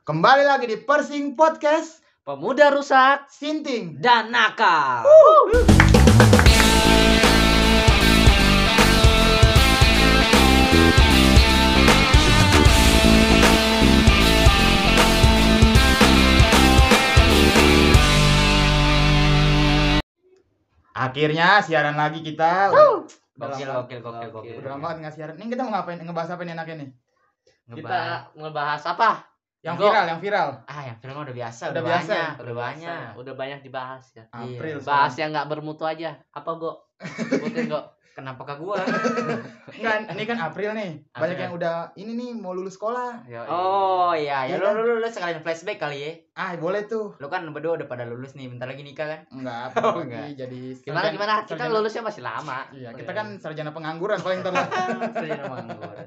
Kembali lagi di Persing Podcast Pemuda rusak Sinting. dan nakal. Akhirnya siaran lagi kita. Udah Gokil, gokil, gokil, gokil. udah lama banget nggak siaran. Ini kita mau ngapain? Ngebahas apa nih enaknya nih? Kita ngebahas apa? Yang Go. viral, yang viral. ah yang film udah biasa, Udah udah, biasa. banyak, udah banyak. Udah banyak dibahas ya. April. Bahas yang nggak bermutu aja. Apa go? Sebutin go. Kenapa ke gua? Kan ini kan April nih. Banyak April. yang udah ini nih mau lulus sekolah. Yo, Oh iya, Iya ya lu, kan? lu, lu, lu sekalian flashback kali ya. Ah, boleh tuh. Lu kan berdua udah pada lulus nih, bentar lagi nikah kan? Enggak, Oh, lagi enggak. jadi Gimana sarjana- gimana? Kita sarjana- lulusnya masih lama. Iya, kita kan sarjana pengangguran paling lah. Sarjana pengangguran.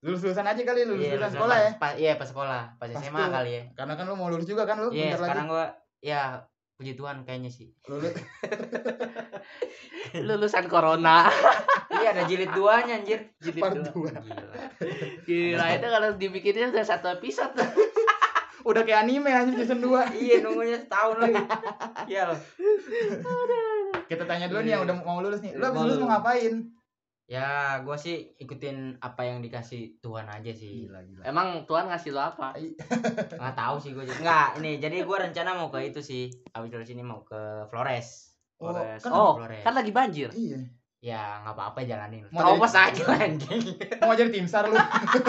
Lulus-lulusan aja kali, Iya, lulus-lulusan lulusan sekolah ya. pas- Iya, pas sekolah, pas Pas SMA tuh. kali ya. Karena kan lu mau lulus juga kan lu Iya, bentar sekarang lagi. gua ya puji Tuhan kayaknya sih. Lulus. Lulusan corona. iya, ada jilid duanya anjir. Jadi Part dua. dua. Gila. Gila itu kalau dibikinnya udah satu episode. Udah kayak anime aja season 2. iya, nunggunya setahun lagi. Iya loh. Kita tanya dulu nih yang udah mau lulus nih. Lu lulus mau lulus. ngapain? Ya, gua sih ikutin apa yang dikasih Tuhan aja sih. gila. Emang Tuhan ngasih lo apa? nggak tahu sih gue nggak ini jadi gue rencana mau ke itu sih abis dari sini mau ke Flores Oh, Flores. kan oh, Flores. kan lagi banjir. iya. ya nggak apa-apa jalanin Mau terobos jadi- aja anjing Mau jadi tim SAR lu.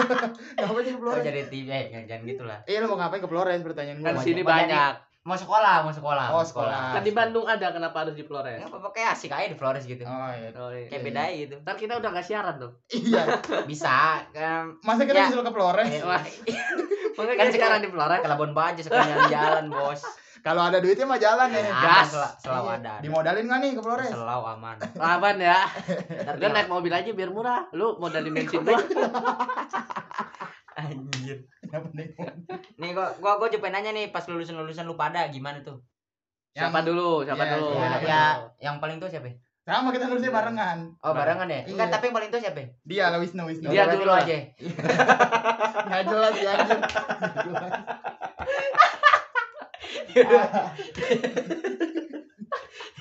Ngapain ke mau Flores? jadi tim eh jangan gitu lah Iya, lu mau ngapain ke Flores pertanyaan Kan gua. sini mau jadi- banyak. Mau sekolah mau sekolah Oh, mau sekolah. Kan di Bandung ada kenapa harus di Flores? nggak apa-apa kayak asik aja di Flores gitu Oh iya. Oh, iya. kayak beda aja gitu Ntar kita udah gak siaran dong. Iya. bisa kan Masa kita Ya. disuruh ke Flores? eh. Makanya Kan siaran di Flores. ke Labuan Bajo sekalian jalan bos Kalau ada duitnya mah jalan ya. Gas. sel- selalu Iya. ada. Dimodalin nggak nih ke Flores? selalu aman Laban ya. Tinggal- naik mobil aja biar murah. Lu modalin bensin gua. anjir Kenapa nih? nih gua gua gua coba nanya nih pas lulusan lulusan lu pada gimana tuh Siapa dulu? Siapa Iya, dulu? iya, ya, Siapa ya dulu? yang paling tua siapa ya? Sama kita lulusnya barengan. Oh barengan ya? Enggak, Iya. tapi yang paling tua siapa ya? Dia lah Wisnu Wisnu. Dia dulu aja. Nggak jelas ya anjir.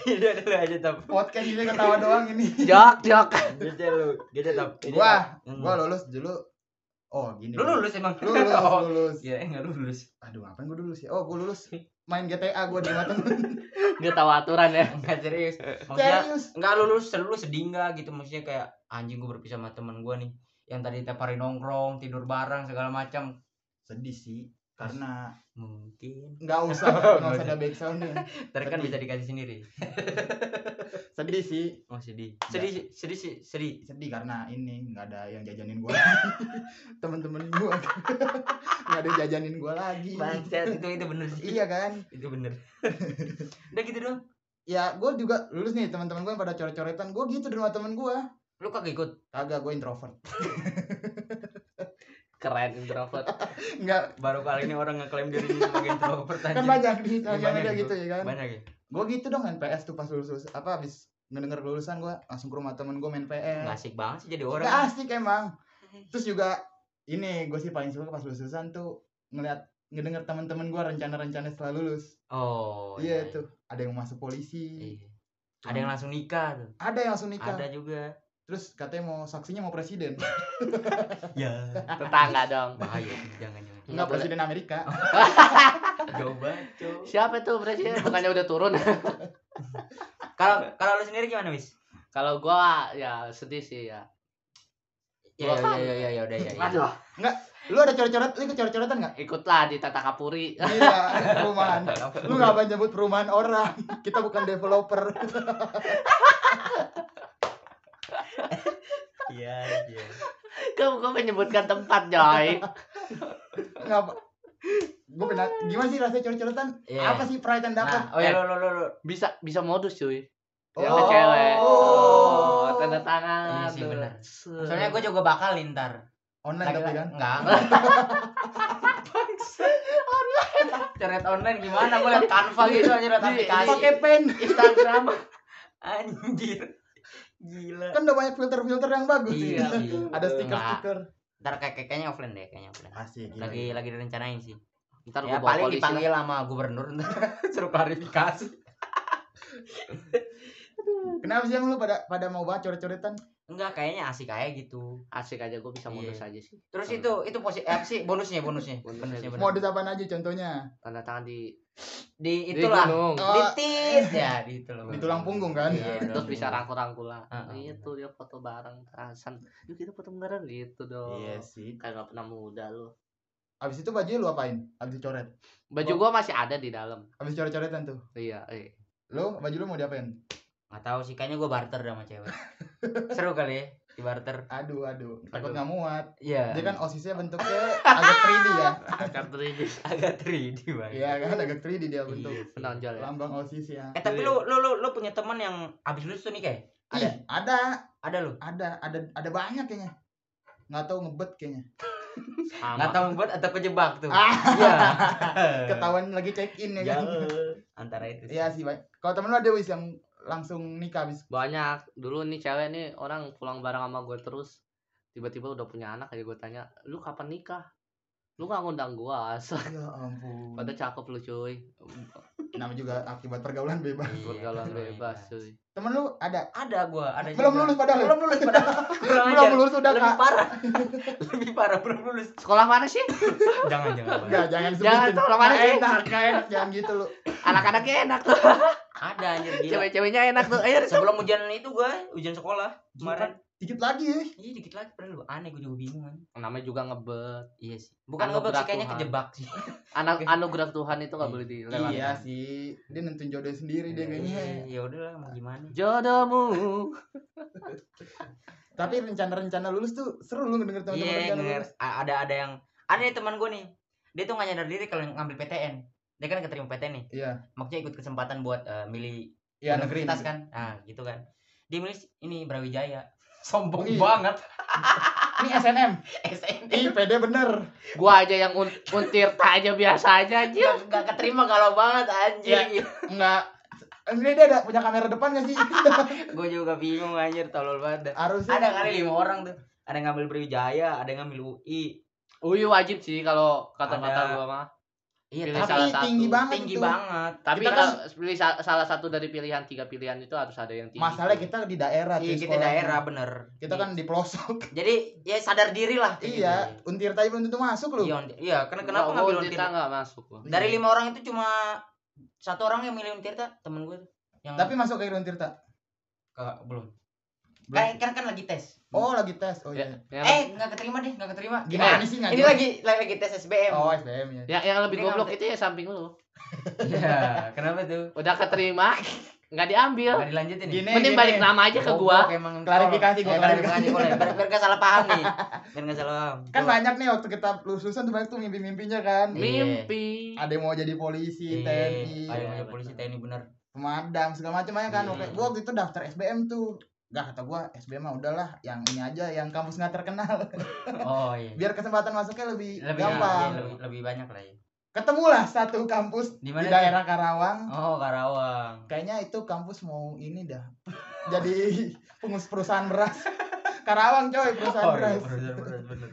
Udah dulu aja top. Podcast ini ketawa doang ini. Jok, jok. Gitu lu. Gitu top. Gitu, Gua, Top. Hmm. gua lulus dulu. Oh, gini. Lu lulus emang? Lulus, Oh. lulus. Iya, enggak lulus. Aduh, ngapain gua lulus ya? Oh, gua lulus main GTA gua di temen. Dia tahu aturan ya. Enggak serius. Maksudnya Serius. enggak lulus, lu sedih enggak gitu maksudnya kayak anjing gua berpisah sama temen gua nih yang tadi tiap hari nongkrong, tidur bareng segala macam. Sedih sih karena Mungkin. nggak usah nggak usah ada backsound nih. Ntar kan bisa dikasih sendiri. Sedih sih. Oh sedih. Sedih, sedih sih, sedih. sedih karena ini nggak ada yang jajanin gua temen-temen gua nggak ada yang jajanin gua lagi Bangsat itu itu bener sih. iya kan Itu bener. Udah gitu dong. ya gua juga lulus nih teman-teman gua yang pada coret-coretan gua gitu di rumah temen gua Lu kagak ikut? kagak gua introvert Keren introvert. nggak Baru kali ini orang ngeklaim dirinya sebagai introvert kan anjing. banyak di Iya, sosial media banyak gitu ya kan Banyak ya? gua gitu dong main PS tuh pas lulus, lulus apa abis ngedenger lulusan gua langsung ke rumah temen gua main PS Nggak asik banget sih jadi Nggak orang. asik emang terus juga ini gue sih paling suka pas lulus lulusan tuh ngeliat ngedenger temen-temen gua rencana-rencana setelah lulus Oh. iya tuh ada yang masuk polisi Iya. Ada yang langsung nikah tuh. ada yang langsung nikah Ada juga. Terus katanya mau saksinya mau presiden Ya. Tetangga dong. Bahaya jangan jangan. enggak Nggak boleh. presiden Amerika Jauh banget. Siapa tuh presiden? Bukannya udah turun. Kalau kalau lu sendiri gimana, Wis? Kalau gua ya sedih sih ya. Ya ya ya ya ya udah ya. ya. Aduh, lu ada coret-coret lu ikut coret-coretan nggak ikutlah di Tata Kapuri. Gila, perumahan lu ngapain nyebut perumahan orang kita bukan developer Iya, iya. Kamu kok menyebutkan tempat, Joy? ngapa gue pernah gimana sih rasanya coret-coretan Iya. apa sih pride yang dapat Nah, oh ya lu lu lu. lu. Bisa bisa modus, cuy. Oh. Yang cewek. Oh. tanda tangan. Iya sih. Set. Soalnya gue juga bakal ntar. online tapi kan Enggak. Coret online gimana? Gue liat Canva gitu aja aplikasi. pakai pen Instagram. Anjir. Gila. kan udah banyak filter-filter yang bagus Iya. ada stiker-stiker ntar kayak kayaknya offline deh kayaknya offline Asik. gila, lagi gila. lagi direncanain sih Ntar ya paling dipanggil sama gubernur ntar suruh klarifikasi Kenapa sih lu pada pada mau banget coret-coretan? enggak kayaknya asik kayak gitu Asik aja gue bisa modus Iya. aja sih. terus Hmm. itu itu posi apa sih bonusnya bonusnya Bonusnya bonusnya bener. Modus apaan aja contohnya? Tanda tangan di di di itulah gunung. Oh. di tis ya di itu loh Di tulang punggung kan? Iya, Terus dong. bisa rangkul-rangkul lah. Ah, ah, Itu dia foto bareng terasan. Yuk kita foto bareng gitu dong. Iya sih. Kayak gak pernah muda lu. Abis itu baju lu apain? Abis coret. Baju gua masih ada di dalam. Abis coret-coretan tuh. Iya, eh. Lu baju lu mau diapain? Nggak tahu sih kayaknya gue barter sama cewek seru kali ya di barter Aduh, aduh. Takut nggak muat. iya Dia kan osisnya bentuknya agak 3D ya. Akan terjadi agak 3D banget Iya kan agak 3D dia bentuk. Iya. menonjol ya. Lambang osisnya. eh tapi lu lu lu, lu punya teman yang abis lulus tuh nih kayak ada Ih, ada, ada lu ada, ada, ada banyak kayaknya. Nggak tahu ngebet kayaknya. Nggak tahu buat atau kejebak tuh Ah, iya ketahuan lagi check in ya ya kan. antara itu sih. Iya sih. Kalau temen lu ada wis yang langsung nikah abis banyak. Dulu nih cewek nih orang pulang bareng sama gue terus. Tiba-tiba udah punya anak aja gue tanya lu kapan nikah lu gak ngundang gua asal Ya ampun. pada cakep lu cuy Namanya juga akibat pergaulan bebas. Iya, betul, bebas bebas. cuy Temen lu ada? ada gua ada Belum juga. lulus padahal. belum lulus padahal Belum lulus udah lebih kak. parah lebih parah belum lulus sekolah mana sih jangan jangan Bang. Enggak, jangan sebutin. Jangan, tolong, mana Nggak sih? enak, nggak enak, jangan gitu lu. anak-anaknya enak tuh ada anjir gila cewek-ceweknya enak tuh ayo sebelum ujian itu gua ujian sekolah kemarin Dikit lagi ya. iya dikit lagi padahal lu aneh gua juga bingung kan namanya juga ngebet iya sih bukan Anugerah ngebak sih kayaknya Tuhan. kejebak sih anak anugerah Tuhan itu gak boleh dilewatkan Iya sih. Dia nentuin jodoh sendiri dia kayaknya. ya udahlah mau gimana jodohmu Tapi rencana-rencana lulus tuh seru lu ngedenger teman-teman iya rencana denger. lulus. Ada ada yang ada nih teman gua nih dia tuh nggak nyadar diri kalau ngambil PTN dia kan keterima PTN nih Iya. maksudnya ikut kesempatan buat eh, milih Iya, negeri. universitas kan nah gitu kan dia milih ini Brawijaya sombong Ih. banget Ini SNM. SNM Ih, pede bener. gua aja yang un untirta aja biasa aja anjir nggak nggak keterima kalau banget anjing Enggak. Ini dia ada punya kamera depan gak sih? gue juga bingung anjir tolol banget. Harusnya. ada kali lima orang tuh ada yang ngambil Brawijaya ada yang ngambil UI Ui wajib sih kalau kata-kata gua mah iya Pilih tapi salah satu. tinggi banget tinggi itu. banget tapi Kita kalau pilih sa- salah satu dari pilihan tiga pilihan itu harus ada yang tinggi Masalah kita di daerah iya kita sekolahnya. daerah bener Kita kan di pelosok. jadi ya sadar diri lah iya, gitu. untir tadi belum tentu masuk lu. iya iya kenapa kenapa Gua- ngambil untirta nggak masuk gua. dari lima orang itu cuma satu orang yang milih Untirta temen gue yang Tapi masuk ke Untirta. Kagak, belum Kan kan kan lagi tes Oh, lagi tes. Oh Ya, iya. yang, eh nggak keterima deh nggak keterima Gimana Eh, sih nggak ini lagi lagi lagi tes SBM Oh, SBM ya. ya, yang lebih Ini goblok itu ya samping lu. iya kenapa tuh Udah keterima, nggak diambil. nggak dilanjutin nih Gini, Mending gini. balik nama aja ke gua. emang Klarifikasi, tolol. gua Eh, klarifikasi boleh biar, biar gak salah paham nih biar gak salah paham Kan Coba. banyak nih waktu kita lulusan tuh banyak tuh mimpi-mimpinya kan. Iya. Mimpi. Ada yang mau jadi polisi, Iya, TNI, ada yang Iya, mau polisi betul. TNI bener pemadam segala macam aja kan. Iya. Oke, gua waktu itu daftar SBM tuh. Gak kata gua SBM mah udahlah yang ini aja yang kampus nggak terkenal. Oh iya. Biar kesempatan masuknya lebih, lebih gampang. iya, lebih, lebih banyak lah ya ketemulah satu kampus di di, daerah Karawang. Oh Karawang. Kayaknya itu kampus mau ini dah. Jadi pengus perusahaan beras. Karawang coy perusahaan oh iya beras. bener bener bener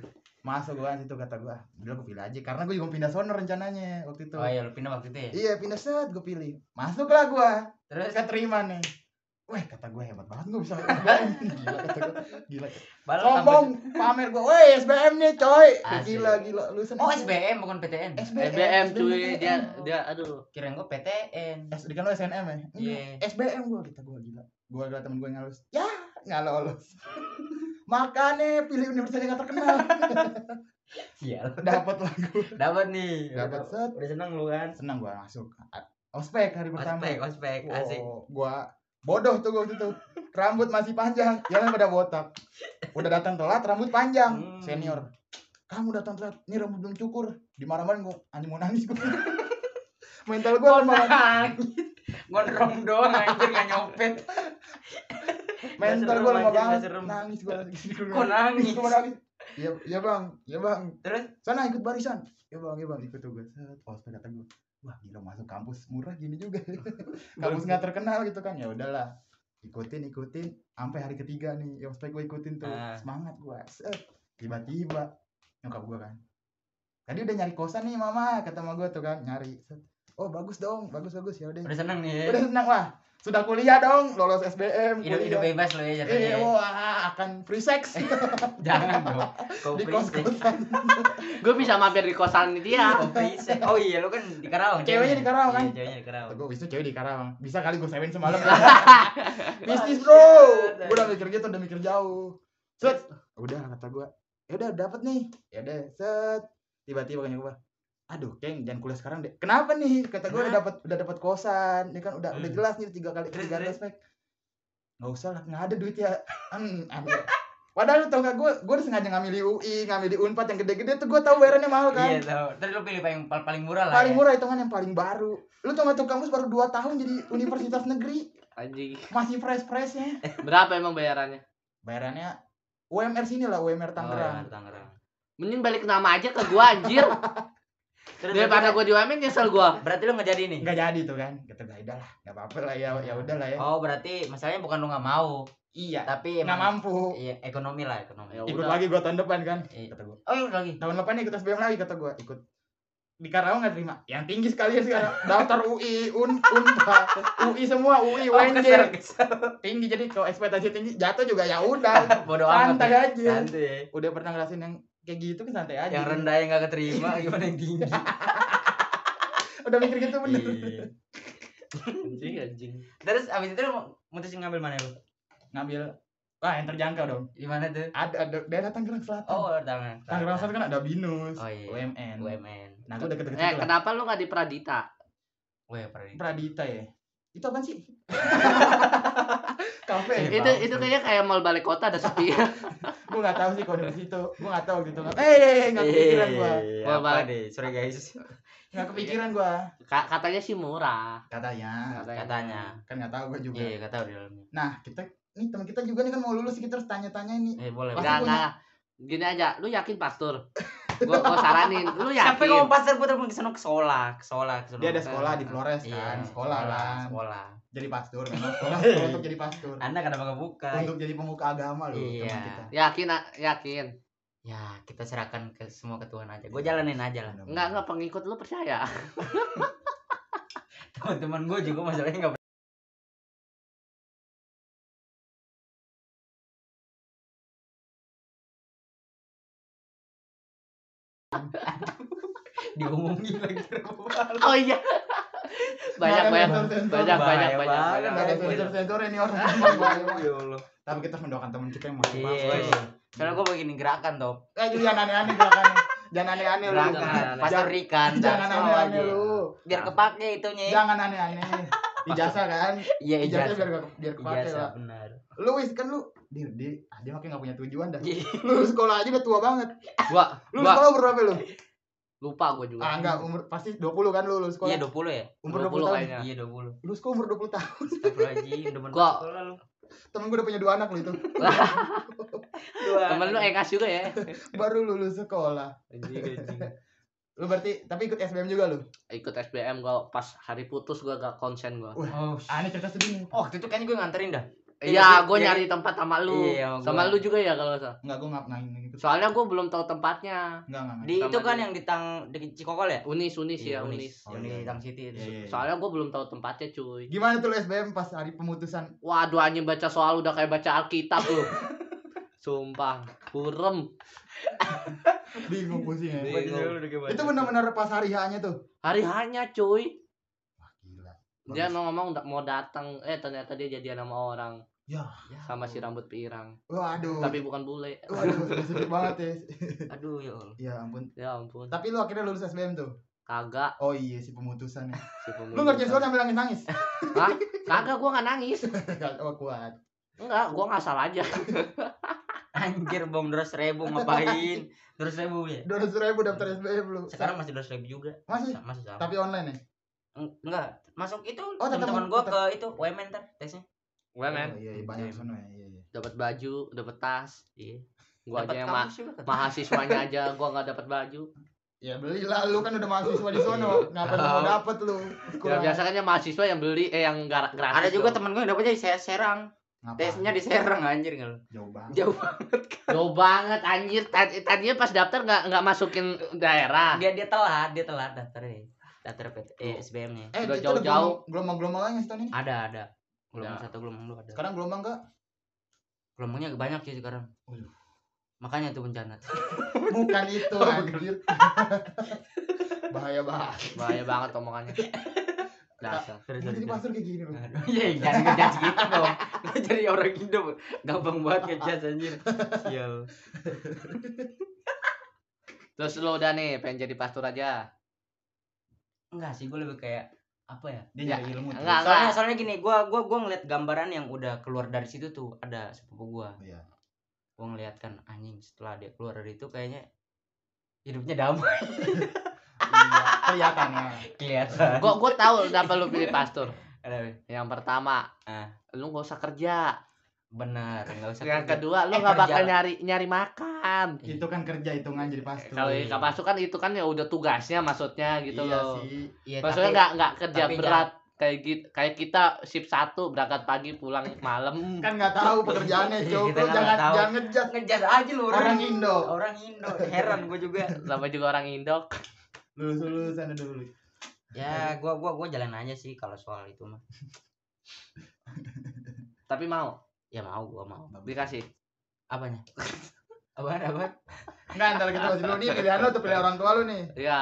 masuk gua situ kata gua. Udah gua pilih aja karena gua juga pindah sono rencananya waktu itu. Oh iya lu pindah waktu itu ya? Iya pindah set gua pilih. Masuklah gua. Terus? Keterima nih Weh kata gue hebat banget gue bisa Gila kata gue Gila Sombong Pamer gue Weh SBM nih coy Asik. Gila gila Lu oh SBM bukan PTN SBM cuy SBM. dia dia aduh. kirain gue PTN S di kan lu SNM ya? Iya. Enggak, SBM gua kita gua gila. Gua ada temen yang ngalus. Ya, nggak lolos. Makanya pilih universitas yang gak terkenal. iya Dapat lah gua. dapat nih Dapat set. udah seneng lu kan Senang gua masuk. Ospek hari pertama. ospek ospek asik gua bodoh tuh waktu itu. Rambut masih panjang, yang lain pada botak. Udah datang telat, rambut panjang. Hmm. Senior. Kamu datang telat, ini rambut belum cukur. Dimarah-marahin gua, anjing mau nangis gua. Mental lemah. nangis gondrong doang anjir gak nyopet Mental anjir, nggak banget. Nangis gua. kok nangis mau nangis. Iya, iya bang, iya bang. terus Sana ikut barisan. Ya bang, ya bang, ikut tuh gue. Oh kata gue. Wah gila masuk kampus murah gini juga. kampus nggak terkenal gitu kan. Ya udahlah. Ikutin, ikutin. Sampai hari ketiga nih. Ya ospek gue ikutin tuh. Ah. Semangat gue. Tiba-tiba nyokap gua kan tadi udah nyari kosan nih mama kata mama gua tuh kan nyari Set. oh bagus dong bagus bagus ya udah Udah seneng nih udah senang wah sudah kuliah dong lolos SBM Hidup hidup bebas lo ya Eh, jatuhnya. ya. wah akan free sex Jangan dong. Kau di kos kosan Gue bisa mampir di kosan dia. Sex. Oh iya lo kan di Karawang. Ceweknya di Karawang, kan? Iya, ceweknya di Karawang. gue bisa cewek di Karawang bisa kali gue sewain semalam bisnis bro gue udah mikir gitu udah mikir jauh set udah kata gue ya udah dapat nih ya udah set tiba-tiba kan gue aduh keng jangan kuliah sekarang deh kenapa nih kata gue udah dapat udah dapat kosan ini kan udah udah Hmm. jelas nih tiga kali tiga terus? respect nggak usah lah nggak ada duit ya Hmm, padahal lu tau gak gue gue udah sengaja ngambil di UI ngambil di Unpad yang gede-gede tuh gue tahu bayarannya mahal kan Iya tahu. Terus lo pilih paling paling murah lah. paling ya. murah hitungan yang paling baru lu tau gak tuh kampus baru 2 tahun jadi universitas negeri Anjing. masih fresh freshnya Berapa emang bayarannya? bayarannya UMR sini lah UMR Oh, Tangerang iya, Tangerang. Mending balik nama aja ke gua anjir. Terus Daripada gua di UMN nyesel gua. berarti lo nggak jadi nih? nggak jadi tuh kan kata gak udah lah nggak apa-apa lah ya ya udah lah ya Oh berarti masalahnya bukan lo nggak mau, iya tapi nggak mampu iya ekonomi lah ekonomi. Ya ikut udah. lagi gua tahun depan kan Iya. kata gua Oh iya lagi. tahun depan ikut SBM lagi kata gua ikut di Karawang nggak terima yang tinggi sekalian sekarang daftar UI Un Unpa UI semua UI Oh, UNJ kesel, kesel. tinggi jadi kalau ekspektasi tinggi jatuh juga ya udah Bodoh amat. santai ya. aja Santai. ya. udah pernah ngerasain yang kayak gitu kan santai aja Yang rendah yang nggak keterima gimana yang tinggi? udah mikir gitu bener Iya. Anjing anjing. Terus abis itu lo mutusin ngambil mana lo? ngambil wah yang terjangkau dong Di mana tuh? ada ada daerah Tangerang Selatan Oh, tangan. Tangerang Selatan kan ada binus Oh iya. UMN UMN. nah gue deket-deket Eh, kenapa lu nggak di Pradita? Weh, pernah. Pradita ya itu apa sih kafe Eh, itu itu kayaknya kayak mall balik kota ada sepi. gue nggak tahu sih kalau di situ gue nggak tahu gitu eh nggak kepikiran gue Eh, Gua apa balik. deh? Sorry guys. nggak kepikiran gue Ka- katanya sih murah. katanya Katanya. kan nggak tahu gue juga Iya, kata tahu di dalamnya. nah kita nih teman kita juga nih kan mau lulus kita harus tanya-tanya ini Eh, boleh. Punya. enggak. Gini aja, lu yakin pastor? Gua gua saranin, lu Sampai yakin? ngomong pasar gue telepon ke sono ke sekolah, ke sekolah, ke dia ada sekolah di Flores Iya, kan sekolah lah Sekolah. Jadi pastor memang sekolah sekolah untuk jadi pastor Anda kenapa nggak buka? untuk jadi pemuka agama loh Iya. teman kita Yakin, ah, yakin. Ya, kita serahkan ke semua ke Tuhan aja. Gue jalanin aja lah. Enggak, enggak pengikut lu percaya. Teman-teman gue juga masalahnya nggak diomongin lagi. Oh iya. Banyak banyak banyak banyak banyak banget. banyak. Bahaya. sensor-sensor ini orang. Ya Allah. tapi kita mendoakan teman kita yang masih Iya. masuk Karena gue begini gerakan top. eh jangan aneh-aneh gerakannya jangan aneh-aneh lu Gerakan. aneh-aneh. Pastor Rikan. jangan slow aneh-aneh aja. lu Biar kepake itunya. jangan aneh-aneh ijazah kan Iya, ijazah biar biar kepake lah benar. lu wis kan lu dia dia dia makin nggak punya tujuan dah Iya. lu sekolah aja udah tua banget Gua lu sekolah berapa lu lupa gua juga. ah enggak umur pasti 20 kan lu lu sekolah Iya 20 ya? umur 20 20, tahun kayaknya. Iya 20. lu sekolah umur 20 tahun Astagfirullahaladzim, demen Gua- sekolah lu. temen gue udah punya dua anak lu itu Dua. Temen lu engas juga ya. baru lulus sekolah Anjing anjing. lu berarti tapi ikut SBM juga lu Ikut SBM gua pas hari putus gua gak konsen gua. Oh, ah ini cerita sedih nih Oh, waktu itu kayaknya gue nganterin dah. Iya, Iya, gua iya. nyari tempat sama lu. Iya, sama gua. lu juga ya kalau nggak salah. enggak gue nggak nggak gitu Soalnya gua belum tahu tempatnya. enggak enggak Di itu kan dia. yang di tang di Cikokol ya? Unis, Unis ya, Iya, Unis. Oh, Yang di. Tang City itu. Iya, iya. Soalnya gua belum tahu tempatnya, cuy. gimana tuh lu SBM pas hari pemutusan Waduh anjing baca soal udah kayak baca Alkitab lu. Sumpah, burem. bingung pusing ya Bingung. itu benar-benar pas hari hanya tuh Hari hanya, cuy. Dia mau ngomong mau datang, eh ternyata dia jadian sama orang ya sama si rambut pirang. waduh Tapi bukan bule. waduh sedih banget ya Aduh ya Allah. ya ampun Ya ampun. tapi lu akhirnya lulus SBM tuh Kagak oh iya si pemutusan ya. si lu pemuda. ngerjain soal sambil nangis-nangis Hah? Kagak gua nggak nangis. oh kuat Enggak, gua ngasal aja. Anjir bom 200 ribu ngapain? 200 ribu ya? dua ribu daftar SBM lu Sekarang masih 200 ribu juga. masih Masih sama. tapi online ya Enggak, masuk itu Oh, teman-teman gua tetap. ke itu UMN ntar tesnya. Gue men, oh, iya, iya banyak sono ya iya iya dapat baju, dapat tas. Iya. Gua Dapat aja yang ma kan. mahasiswanya aja gua nggak dapat baju. ya belilah lu kan udah mahasiswa di sono ngapain mau dapet lu Ya biasa kan yang mahasiswa yang beli eh yang gratis. Ada juga dong. teman gua yang dapetnya di Se- Serang. Ngapain? Tesnya di Serang anjir nggak lu? jauh banget. Jauh banget. Jauh banget anjir. Tadi tadinya pas daftar nggak nggak masukin daerah. Dia dia telat, dia telat daftarnya. Daftar PT, eh, SBM-nya. Eh, Udah jauh-jauh. gelombang- Gelombang-gelombang lain setahun ini. Ada, ada. Gelombang Ya. satu, gelombang dua ada. Sekarang gelombang enggak? Gelombangnya banyak sih sekarang. Waduh. Makanya tuh bencana. Bukan itu Oh, anjir. Bahaya banget. Bahaya banget omongannya. Dasar. Jadi pasar kayak gini loh. Aduh, Iya, jangan ngejudge gitu dong. Lu jadi orang Indo gampang banget ngejudge anjir. Sial. Terus lu udah nih pengen jadi pastor aja. Enggak sih, gue lebih kayak apa ya? Dia Ya, nyari ilmu. tuh. enggak. Soalnya soalnya gini, gua gua gua ngeliat gambaran yang udah keluar dari situ tuh ada sepupu gua. Iya. Gua ngeliat kan anjing setelah dia keluar dari itu kayaknya hidupnya damai Iya, kelihatan ya. kelihatan. Gua gua tahu kenapa lu pilih pastor. Yang pertama, Ah. lu gak usah kerja. Benar, enggak usah. Yang kerja. kedua, lu Eh, nggak bakal kerja. nyari nyari makan. Itu kan kerja hitungan jadi pastor. Kalau di kapasu kan itu kan ya udah tugasnya maksudnya gitu iya loh. sih. Iya, Maksudnya nggak nggak kerja berat kayak gitu kayak kita shift satu berangkat pagi pulang malam. Kan nggak tahu pekerjaannya, Iya, Cok. kita kan jangan nggak tahu. jangan ngejat ngejar aja lu orang Indo. Orang Indo, heran gua juga. Sama juga orang Indok. Lulus lulusan dulu. Ya, gua gua gua jalan aja sih kalau soal itu mah. Tapi mau Ya mau, gua mau. dikasih. Apanya? Apaan, apaan? Enggak, ntar kita masih dulu nih pilihan lu tuh pilih orang tua lu nih. Iya.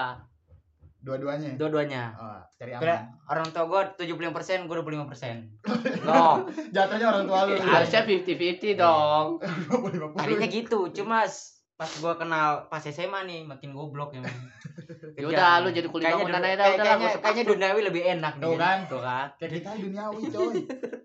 Dua-duanya. Dua-duanya. Oh, cari Kira aman. orang tua gua 75%, gua 25%. No, Jatuhnya orang tua lu. harusnya 50-50 dong. 50 Tadinya gitu, cuma pas gua kenal pas SMA nih makin goblok emang. Ya udah lu jadi bangunan aja dah, udah lah, kayaknya, gua kayaknya duniawi lebih enak Tuh nih. kan. Tuh kan. Kayak kita duniawi, coy.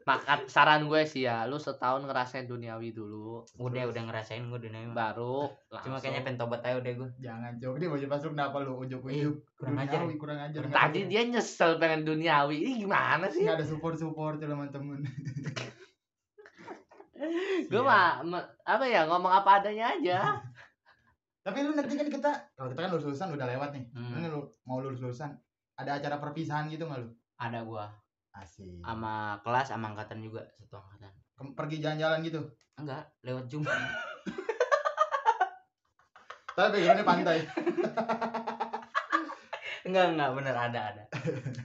Makan saran gue sih ya, lu setahun ngerasain duniawi dulu, Udah udah ngerasain gua duniawi. baru Cuma langsung. kayaknya pengen tobat aja udah gua. Jangan, Cok. Dia baju pasuk kenapa lu ujuk-ujuk? kurang ajar. Duniawi, kurang ajar. Tadi dia nyesel pengen duniawi. Ini gimana sih? nggak ada support-support teman-teman. Gue mah apa ya ngomong apa adanya aja. Tapi lu nanti kan kita kalau kita kan lulus lulusan udah lewat nih. Hmm. Ini lu mau lulus lulusan ada acara perpisahan gitu nggak lu? Ada gua Asik. sama kelas sama angkatan juga satu angkatan. Kem- Pergi jalan-jalan gitu. Enggak, lewat Zoom. Tapi backgroundnya pantai. enggak, enggak bener ada ada.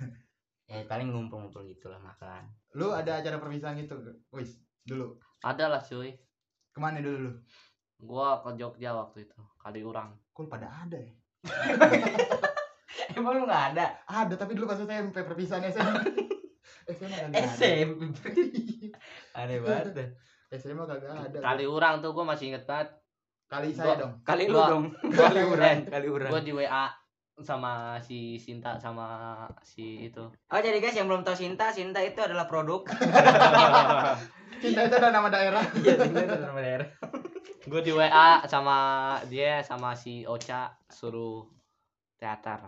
ya paling ngumpul-ngumpul gitulah makan. Lu ada acara perpisahan gitu? Wis, dulu. Ada lah cuy. Ke mana dulu lu? Gua ke Jogja waktu itu, kali urang. Kok lu pada ada ya? Emang lu enggak ada? Ada, tapi dulu pas SMP perpisahan SMA. SMA ada. SMP. Aneh banget. SMA kagak ada. Kali urang tuh gua masih inget banget. Kali saya Gua- dong. Kali lu Gua- dong. Kali uran, kali uran. Gua di WA sama si Sinta sama si itu. Oh jadi guys yang belum tahu Sinta, Sinta itu adalah produk. Cinta itu ada nama daerah. Iya, Sinta itu nama daerah. Gue di WA sama dia sama si Ocha suruh teater.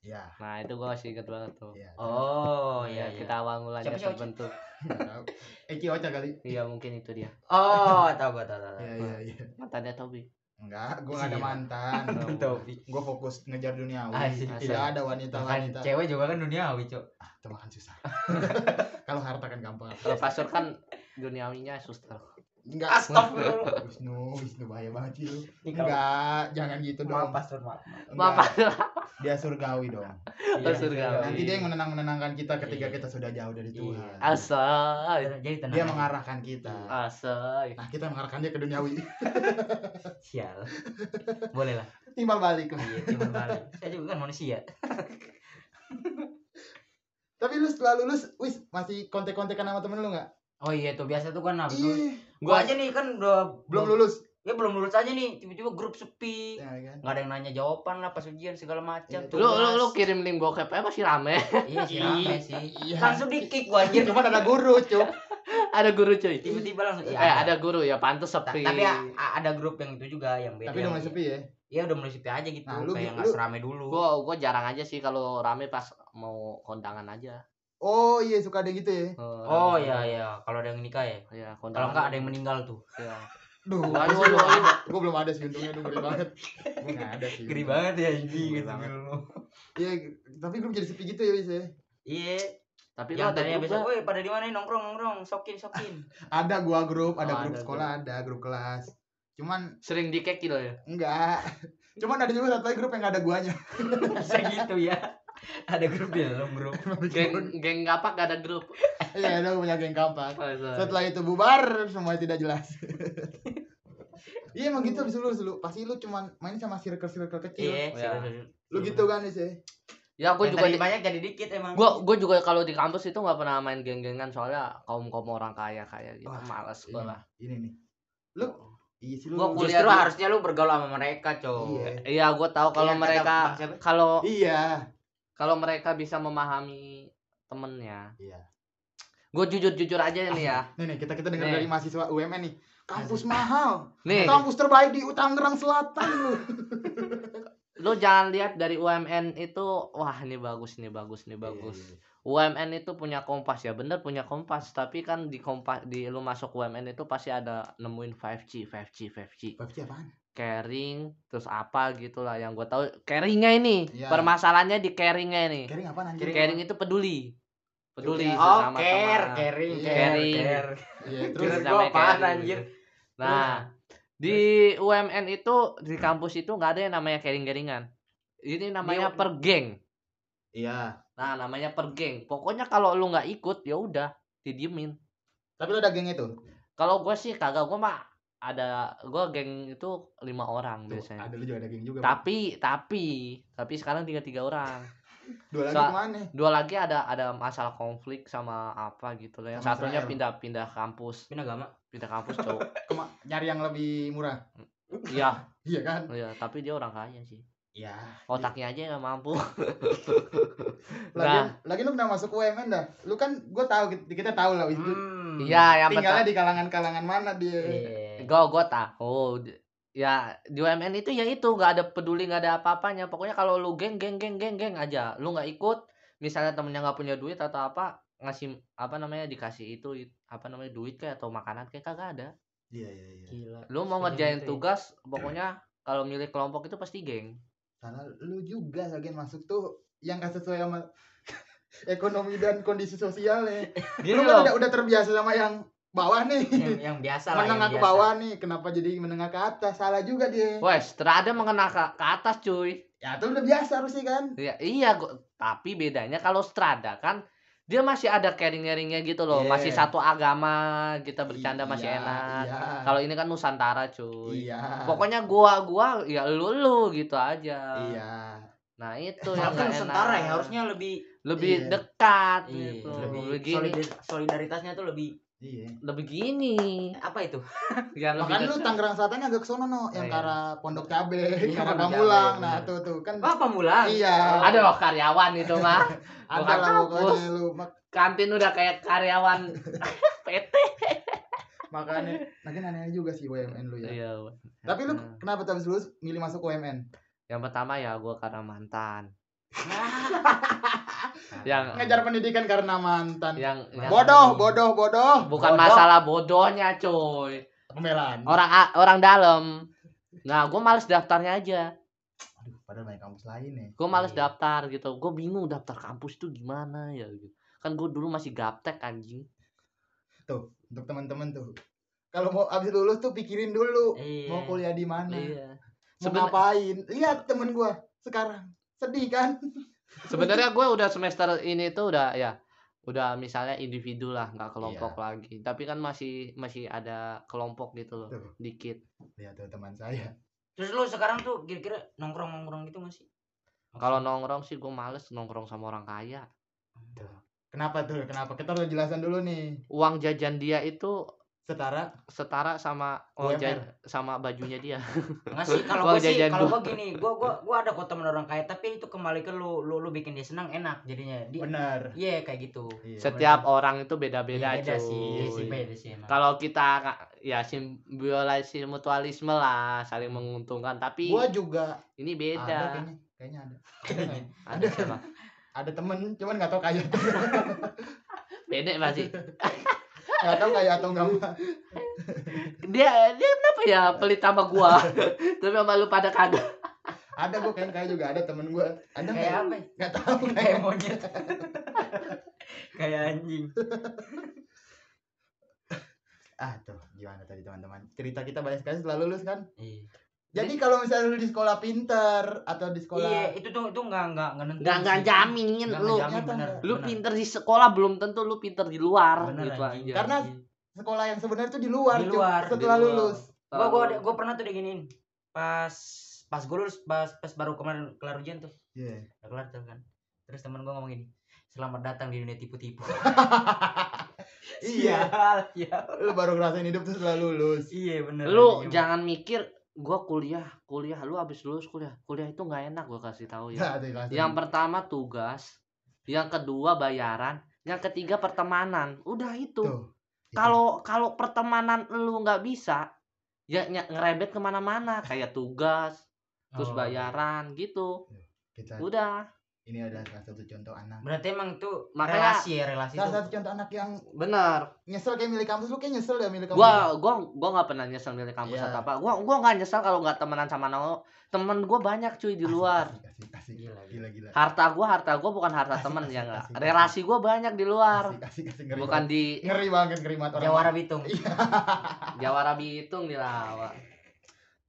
Iya. Nah itu gue masih inget banget tuh. Iya. Oh Ya, iya iya. kita awal mulanya Siapa sih Ocha? terbentuk. Eki Ocha kali. Iya mungkin itu dia. Oh, tahu gua tahu tahu. tahu. Iya, iya, iya. Mantannya Tobi. Enggak, gua enggak ada Iya. mantan. Topi. Gua fokus ngejar duniawi. Asik. Tidak ada Kan wanita-wanita. cewek juga kan duniawi, Cok. Ah, itu makan susah. Kalau harta kan gampang. Kalau pastor kan duniawinya suster. Enggak. Astagfirullah. Wisnu, Wisnu bahaya banget sih lu. Enggak, jangan gitu dong. Maaf, Pastor, maaf. Enggak, Bapak Dia surgawi dong. Oh, surgawi. Nanti dia yang menenang-menenangkan kita ketika Iya. kita sudah jauh dari Iya. Tuhan. asal. Jadi tenang. Dia mengarahkan kita. Asal. Nah, kita mengarahkan dia ke duniawi. Sial. Boleh lah. Timbal balik. Iya, timbal balik. Saya juga kan manusia. Tapi lu setelah lulus, wis masih kontek-kontekan sama temen lu enggak? Oh iya tuh biasa tuh kan habis lulus. Ih, Gua aja nih kan udah belum lulus. Ya belum lulus aja nih, tiba-tiba grup sepi. Ya kan? Nggak ada yang nanya jawaban lah pas ujian segala macam. Iya, Lu, lu, lu kirim link bokep aja masih rame. Iya sih rame sih. Iya. Langsung di kick gua anjir. Cuman ada guru, cuk. ada guru cuy. Tiba-tiba langsung Eh iya, ada guru ya pantas Ta- sepi. Tapi a- a- ada grup yang itu juga yang beda. Tapi udah mulai sepi ya. Iya udah mulai sepi aja gitu. Nah, lu- kayak nggak serame dulu. Gua gua jarang aja sih kalau rame pas mau kondangan aja. Oh iya suka ada gitu ya. Oh rame. iya iya, kalau ada yang nikah ya. Iya, Kalau enggak ada yang meninggal tuh. Iya. Duh, dulu belum ada. ada. Gua belum ada sih untungnya ngeri banget. Enggak ada sih. Geri banget ya Geri gitu dulu. Iya, tapi grup jadi sepi gitu ya, wis ya. Iya. Tapi yang tadinya grup besok, nggak? woi pada di mana nih nongkrong nongkrong, sokin sokin. Ada gua grup, ada Oh, grup ada sekolah, ada grup kelas. Cuman sering dikeki lo ya. enggak. Cuman ada juga satu lagi grup yang enggak ada guanya. Bisa gitu ya. Ada grup di dalam grup. Geng geng apa gak ada grup. Iya, ada punya geng kampak. Oh. Setelah itu bubar, semua tidak jelas. Iya emang gitu abis lu, lu pasti lu cuman main sama circle-circle kecil. Iya, Ya. serius. Lu gitu kan sih. Ya gue Yang juga di, banyak jadi dikit emang. gua gue juga kalau di kampus itu nggak pernah main geng-gengan soalnya kaum kaum orang kaya kaya gitu Wah, males gue Ini, lah ini nih. Lu iya sih lu. Gua kuliah Justru harusnya lu bergaul sama mereka, cow. Iya. iya gue tahu kalau Iya, mereka kalau Iya. Kalau mereka bisa memahami temennya Iya. gue jujur jujur aja nih ya Nih nih kita kita dengar dari mahasiswa UMN nih. Kampus mahal. nih Kampus terbaik di Tangerang Selatan lu. lu jangan lihat dari UMN itu wah ini bagus ini bagus ini bagus Iya, iya, iya. UMN itu punya kompas ya bener punya kompas tapi kan di kompas di lu masuk UMN itu pasti ada nemuin 5G 5G 5G PUBG apaan? Caring terus apa gitulah yang gue tahu caringnya ini Iya. permasalahannya di caringnya ini Caring apaan anjir? caring itu peduli peduli Iya. Oh, sesama care, teman. caring, Iya, care, caring. care. Iya, Terus apaan caring. anjir? nah di UMN itu di kampus itu nggak ada yang namanya caring-caringan ini namanya Dia- per geng iya. nah namanya per geng pokoknya kalau lu nggak ikut ya udah didiemin Tapi lu ada geng itu? kalau gue sih kagak gue mah ada gue geng itu lima orang Tuh, biasanya ada lu juga ada geng juga. Bang. tapi tapi tapi sekarang tinggal tiga orang Dua lagi so- ke mana? dua lagi ada ada masalah konflik sama apa gitu loh yang Sama satunya Israel. pindah-pindah kampus Pindah agama. pindah kampus cowok Kema- nyari yang lebih murah. iya Iya kan? iya tapi dia orang kaya sih Iya. otaknya aja nggak mampu Lagi, Nah. lagi lu pernah masuk UMN dah. Lu kan gue tahu kita, tahu lah itu. Hmm. iya yang Tinggalnya betul di kalangan-kalangan mana dia? Iya. gue gue tahu ya di UMN itu ya itu nggak ada peduli nggak ada apa-apanya pokoknya kalau lu geng geng geng geng geng aja lu nggak ikut misalnya temennya nggak punya duit atau apa ngasih apa namanya dikasih itu it- apa namanya duit kayak atau makanan kayak kagak ada Iya iya iya. Gila. lu mau Sebenarnya ngerjain ya. tugas pokoknya kalau milih kelompok itu pasti geng Karena lu juga lagi masuk tuh yang gak sesuai sama ekonomi dan kondisi sosialnya. gini Lu loh kan udah, udah terbiasa sama yang bawah nih. yang, yang biasa lah. menengah ke biasa. bawah nih, kenapa jadi menengah ke atas? Salah juga dia. wes terada mengenai ke, ke atas cuy Ya itu udah biasa harusnya kan. ya, iya gua- tapi bedanya kalau strada kan dia masih ada caring-caringnya gitu loh Iya. masih satu agama kita bercanda masih Iya, enak Iya. Kalau ini kan Nusantara cuy. Iya. Pokoknya gua gua ya lu lu gitu aja. Iya. Nah itu yang Harusnya nggak Nusantara enak. ya, harusnya lebih lebih Iya. dekat iya, gitu. lebih solidaritasnya tuh lebih Iya. lebih gini. apa itu? Ya Makanya lu. Tangerang Selatan agak ke sono no, yang Iya. ke arah Pondok Cabe, Iya, arah Pamulang. Nah, tuh tuh kan Oh, pemulang. Iya. Ada loh karyawan itu mah. ada lah pokoknya lu Kantin udah kayak karyawan PT. makanya lagi aneh juga sih UMN lu ya. Iya. Tapi lu Nah. kenapa habis lulus milih masuk UMN? Yang pertama ya gua karena mantan. Yang Ngejar pendidikan karena mantan. yang, yang Bodoh, bodoh, bodoh. bukan Bodoh. masalah bodohnya cuy Pembelaan. orang orang dalam nah gue males daftarnya aja Aduh, padahal banyak kampus lain ya. gue males Iya. daftar gitu gue bingung daftar kampus tuh gimana ya gitu kan gue dulu masih gaptek anjing Tuh, untuk teman-teman tuh. Kalau mau abis lulus tuh pikirin dulu Iya. mau kuliah di mana, iya mau Seben- ngapain. Lihat temen gua sekarang sedih kan? Sebenarnya gue udah semester ini tuh udah ya udah misalnya individu lah nggak kelompok Iya. lagi tapi kan masih masih ada kelompok gitu loh Tuh. dikit Lihat tuh teman saya. Terus lu sekarang tuh kira-kira nongkrong-nongkrong gitu masih? kalau nongkrong sih gue males nongkrong sama orang kaya Kenapa tuh? Kenapa? Kita udah jelasan dulu nih. uang jajan dia itu Setara setara sama uang sama bajunya dia Enggak sih, kalau Gua gua sih, kalau gua gini, gua gua gua ada kok temen orang kaya, tapi itu kembali ke lu, lu lu bikin dia senang enak jadinya. Dia bener. Iya kayak gitu. Iya. setiap orang itu beda-beda Iya, beda cuy. sih, iya sih beda sih kalau kita nggak- ya simbiosis mutualisme lah saling menguntungkan tapi Gua juga ini ada beda kayaknya. Kayaknya ada. ada siapa Ada temen, cuman nggak tahu kaya beda pasti nggak tahu kaya atau enggak dia dia kenapa ya pelit sama gua tapi sama lu pada kagak Ada gua kayaknya kaya juga ada temen gua. Ada Kayak apa? ya? Nggak tahu Kayak kayak monyet. kayak anjing ah tuh gimana tadi teman-teman cerita kita banyak sekali setelah lulus kan iya jadi kalau misalnya lu di sekolah pinter atau di sekolah iya itu tuh itu nggak nggak nggak nentuin Nggak nggak sih. jamin lu. bener? Lu bener. pinter di sekolah belum tentu lu pinter di luar Bener, gitu anjing. aja. Karena Iya. sekolah yang sebenarnya tuh di luar, Di luar, setelah di luar. lulus gua gua gua pernah tuh diginiin pas pas gue lulus pas pas baru kemarin kelar ujian tuh Iya. udah kelar tuh kan terus teman gua ngomong gini selamat datang di dunia tipu-tipu iya Sial, ya. lu baru ngerasain hidup tuh setelah lulus iya bener lu jangan mikir gua kuliah, kuliah lu habis lulus kuliah. Kuliah itu nggak enak gua kasih tahu ya. Yang pertama tugas, yang kedua bayaran, yang ketiga pertemanan. Udah itu. Tuh, itu. Kalau kalau pertemanan lu nggak bisa, ya ngerebet ke mana-mana kayak tugas, terus Oh. bayaran gitu. kita Udah, ini adalah salah satu contoh anak berarti emang itu Makanya- relasi ya relasi salah tuh satu contoh anak yang bener. nyesel kayak milik kampus lu kayak nyesel ya milik kampus Gua gua gua nggak pernah nyesel milih kampus Iya. atau apa. Gua gua nggak nyesel kalau nggak temenan sama Nao. Temen gua banyak cuy di Asik, luar. asik, asik, asik. Gila, gila gila Harta gua harta gua bukan harta Asik, temen asik, ya enggak. Relasi gua banyak di luar. asik asik asik ngeri Bukan banget. di ngeri banget ngeri banget orang Jawara Bitung Jawara Bitung di Lawa.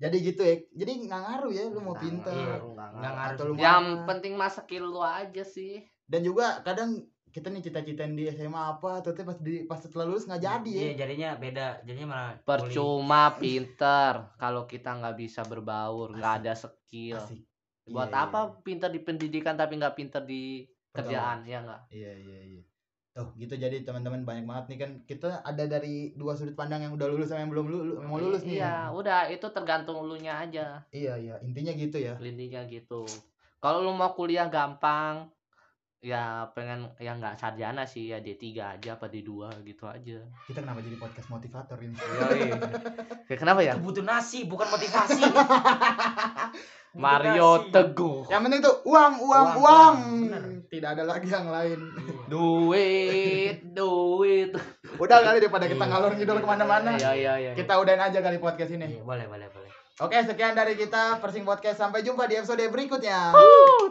Jadi gitu ya jadi nggak ngaruh ya lu mau pinter Iya. ngaruh, nggak ngaruh. ngaruh. atau lu Yang mana. penting mah skill lu aja sih. dan juga kadang kita nih cita-citain di SMA apa tapi pas di pas setelah lulus nggak jadi ya iya jadinya beda jadinya malah. Percuma pinter kalau kita nggak bisa berbaur, nggak ada skill. asik Buat Iya, apa pinter di pendidikan tapi nggak pinter di kerjaan ya nggak? iya iya iya Tuh gitu. Jadi teman-teman banyak banget nih kan. Kita ada dari dua sudut pandang yang udah lulus sama yang belum lulus mau lulus nih. Iya, udah itu tergantung lu nya aja. iya iya. Intinya gitu ya. Intinya gitu. Kalau lu mau kuliah gampang, ya pengen yang nggak sarjana sih ya D3 aja apa D2 gitu aja. kita kenapa jadi podcast motivator ini Yoi. Ya, kenapa ya? itu butuh nasi bukan motivasi Mario nasi. Teguh. yang penting tuh uang uang Uang, uang, uang, bener. tidak ada lagi yang lain Iya. Duit, duit. udah kali daripada kita Iya. ngalor ngidol ke mana-mana Iya iya iya. kita udahin aja kali podcast ini Iya, boleh boleh boleh oke sekian dari kita Persing Podcast sampai jumpa di episode berikutnya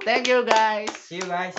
Thank you guys. see you guys